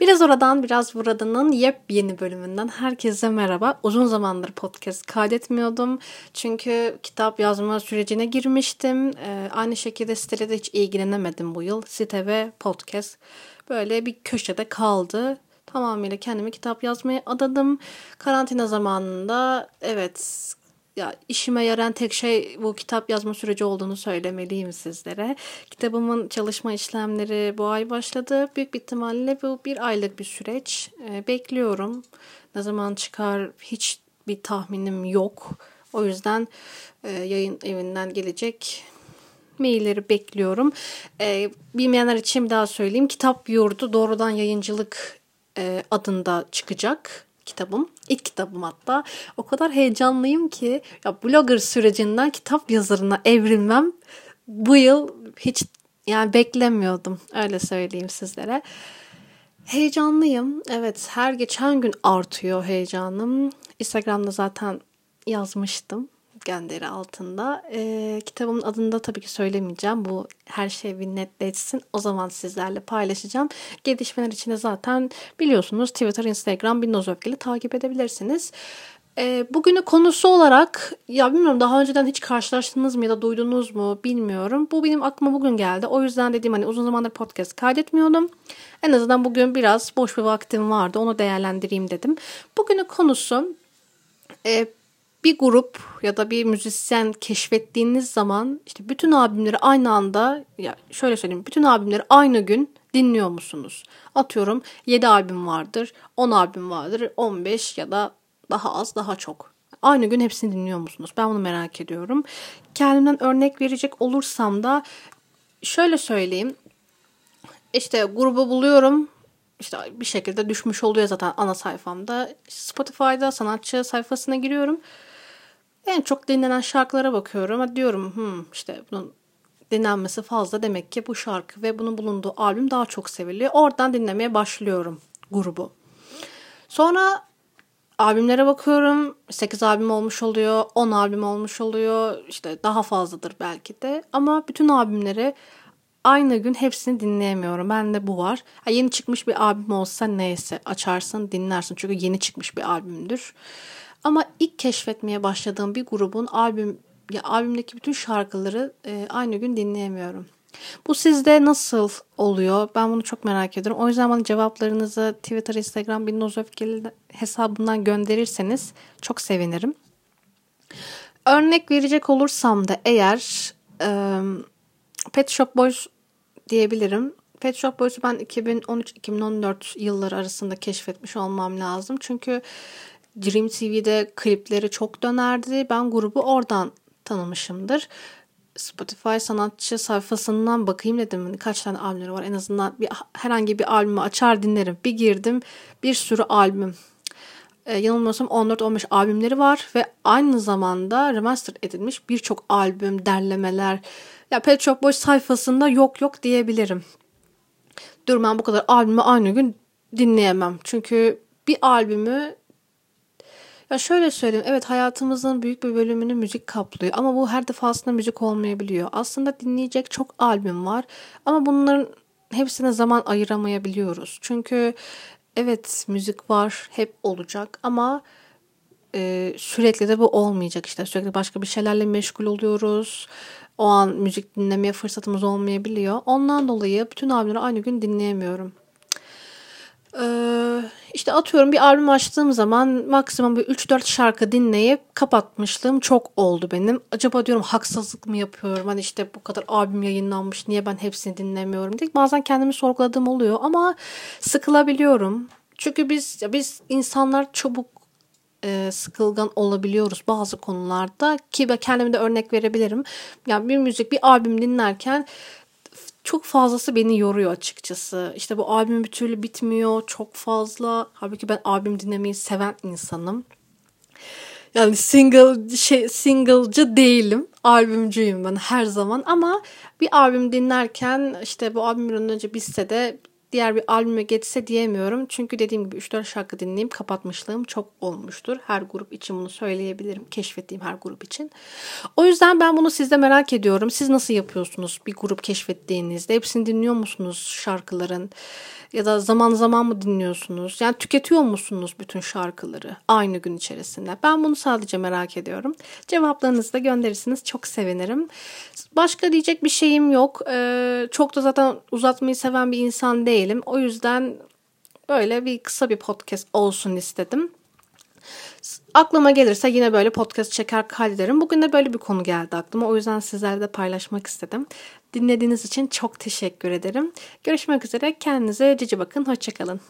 Biraz oradan biraz buradanın yepyeni bölümünden herkese merhaba. Uzun zamandır podcast kaydetmiyordum. Çünkü kitap yazma sürecine girmiştim. Ee, aynı şekilde sitede de hiç ilgilenemedim bu yıl. Site ve podcast böyle bir köşede kaldı. Tamamıyla kendimi kitap yazmaya adadım. Karantina zamanında evet ya işime yarayan tek şey bu kitap yazma süreci olduğunu söylemeliyim sizlere. Kitabımın çalışma işlemleri bu ay başladı. Büyük bir ihtimalle bu bir aylık bir süreç. E, bekliyorum. Ne zaman çıkar hiç bir tahminim yok. O yüzden e, yayın evinden gelecek mailleri bekliyorum. E, bilmeyenler için bir daha söyleyeyim. Kitap Yurdu doğrudan yayıncılık e, adında çıkacak kitabım. İlk kitabım hatta. O kadar heyecanlıyım ki ya blogger sürecinden kitap yazarına evrilmem bu yıl hiç yani beklemiyordum. Öyle söyleyeyim sizlere. Heyecanlıyım. Evet her geçen gün artıyor heyecanım. Instagram'da zaten yazmıştım gönderi altında. E, kitabımın adını da tabii ki söylemeyeceğim. Bu her şey bir netleşsin. O zaman sizlerle paylaşacağım. Gelişmeler için de zaten biliyorsunuz Twitter, Instagram, Binnoz Öfkeli takip edebilirsiniz. E, bugünün konusu olarak ya bilmiyorum daha önceden hiç karşılaştınız mı ya da duydunuz mu bilmiyorum. Bu benim aklıma bugün geldi. O yüzden dedim hani uzun zamandır podcast kaydetmiyordum. En azından bugün biraz boş bir vaktim vardı. Onu değerlendireyim dedim. Bugünün konusu e, bir grup ya da bir müzisyen keşfettiğiniz zaman işte bütün albümleri aynı anda ya şöyle söyleyeyim bütün albümleri aynı gün dinliyor musunuz? Atıyorum 7 albüm vardır, 10 albüm vardır, 15 ya da daha az daha çok. Aynı gün hepsini dinliyor musunuz? Ben bunu merak ediyorum. Kendimden örnek verecek olursam da şöyle söyleyeyim. İşte grubu buluyorum. İşte bir şekilde düşmüş oluyor zaten ana sayfamda. Spotify'da sanatçı sayfasına giriyorum. En çok dinlenen şarkılara bakıyorum. Hadi diyorum hmm, işte bunun dinlenmesi fazla demek ki bu şarkı ve bunun bulunduğu albüm daha çok seviliyor. Oradan dinlemeye başlıyorum grubu. Sonra albümlere bakıyorum. 8 albüm olmuş oluyor, 10 albüm olmuş oluyor. İşte daha fazladır belki de. Ama bütün albümleri aynı gün hepsini dinleyemiyorum. Ben de bu var. Ha, yeni çıkmış bir albüm olsa neyse açarsın dinlersin. Çünkü yeni çıkmış bir albümdür. Ama ilk keşfetmeye başladığım bir grubun albüm ya albümdeki bütün şarkıları e, aynı gün dinleyemiyorum. Bu sizde nasıl oluyor? Ben bunu çok merak ediyorum. O yüzden bana cevaplarınızı Twitter, Instagram, Binnoz Öfkeli hesabından gönderirseniz çok sevinirim. Örnek verecek olursam da eğer e, Pet Shop Boys diyebilirim. Pet Shop Boys'u ben 2013-2014 yılları arasında keşfetmiş olmam lazım. Çünkü Dream TV'de klipleri çok dönerdi. Ben grubu oradan tanımışımdır. Spotify sanatçı sayfasından bakayım dedim. Hani kaç tane albümleri var en azından bir, herhangi bir albümü açar dinlerim. Bir girdim bir sürü albüm. Ee, yanılmıyorsam 14-15 albümleri var ve aynı zamanda remaster edilmiş birçok albüm, derlemeler. Ya Pet Shop Boys sayfasında yok yok diyebilirim. Dur ben bu kadar albümü aynı gün dinleyemem. Çünkü bir albümü ya şöyle söyleyeyim. Evet hayatımızın büyük bir bölümünü müzik kaplıyor. Ama bu her defasında müzik olmayabiliyor. Aslında dinleyecek çok albüm var. Ama bunların hepsine zaman ayıramayabiliyoruz. Çünkü evet müzik var. Hep olacak. Ama e, sürekli de bu olmayacak işte. Sürekli başka bir şeylerle meşgul oluyoruz. O an müzik dinlemeye fırsatımız olmayabiliyor. Ondan dolayı bütün albümleri aynı gün dinleyemiyorum. Ee, işte atıyorum bir albüm açtığım zaman maksimum bir 3-4 şarkı dinleyip kapatmışlığım çok oldu benim. Acaba diyorum haksızlık mı yapıyorum? Hani işte bu kadar albüm yayınlanmış niye ben hepsini dinlemiyorum diye. Bazen kendimi sorguladığım oluyor ama sıkılabiliyorum. Çünkü biz biz insanlar çabuk e, sıkılgan olabiliyoruz bazı konularda ki ben kendime de örnek verebilirim. Yani bir müzik bir albüm dinlerken çok fazlası beni yoruyor açıkçası. İşte bu albüm bir türlü bitmiyor çok fazla. Halbuki ben albüm dinlemeyi seven insanım. Yani single şey single'cı değilim. Albümcüyüm ben her zaman ama bir albüm dinlerken işte bu albüm bir önce bitse de diğer bir albüme geçse diyemiyorum. Çünkü dediğim gibi 3-4 şarkı dinleyip kapatmışlığım çok olmuştur. Her grup için bunu söyleyebilirim. Keşfettiğim her grup için. O yüzden ben bunu sizde merak ediyorum. Siz nasıl yapıyorsunuz bir grup keşfettiğinizde? Hepsini dinliyor musunuz şarkıların? Ya da zaman zaman mı dinliyorsunuz? Yani tüketiyor musunuz bütün şarkıları aynı gün içerisinde? Ben bunu sadece merak ediyorum. Cevaplarınızı da gönderirsiniz. Çok sevinirim. Başka diyecek bir şeyim yok. Ee, çok da zaten uzatmayı seven bir insan değilim. O yüzden böyle bir kısa bir podcast olsun istedim. Aklıma gelirse yine böyle podcast çeker kaydederim. Bugün de böyle bir konu geldi aklıma. O yüzden sizlerle de paylaşmak istedim. Dinlediğiniz için çok teşekkür ederim. Görüşmek üzere. Kendinize cici bakın. Hoşçakalın.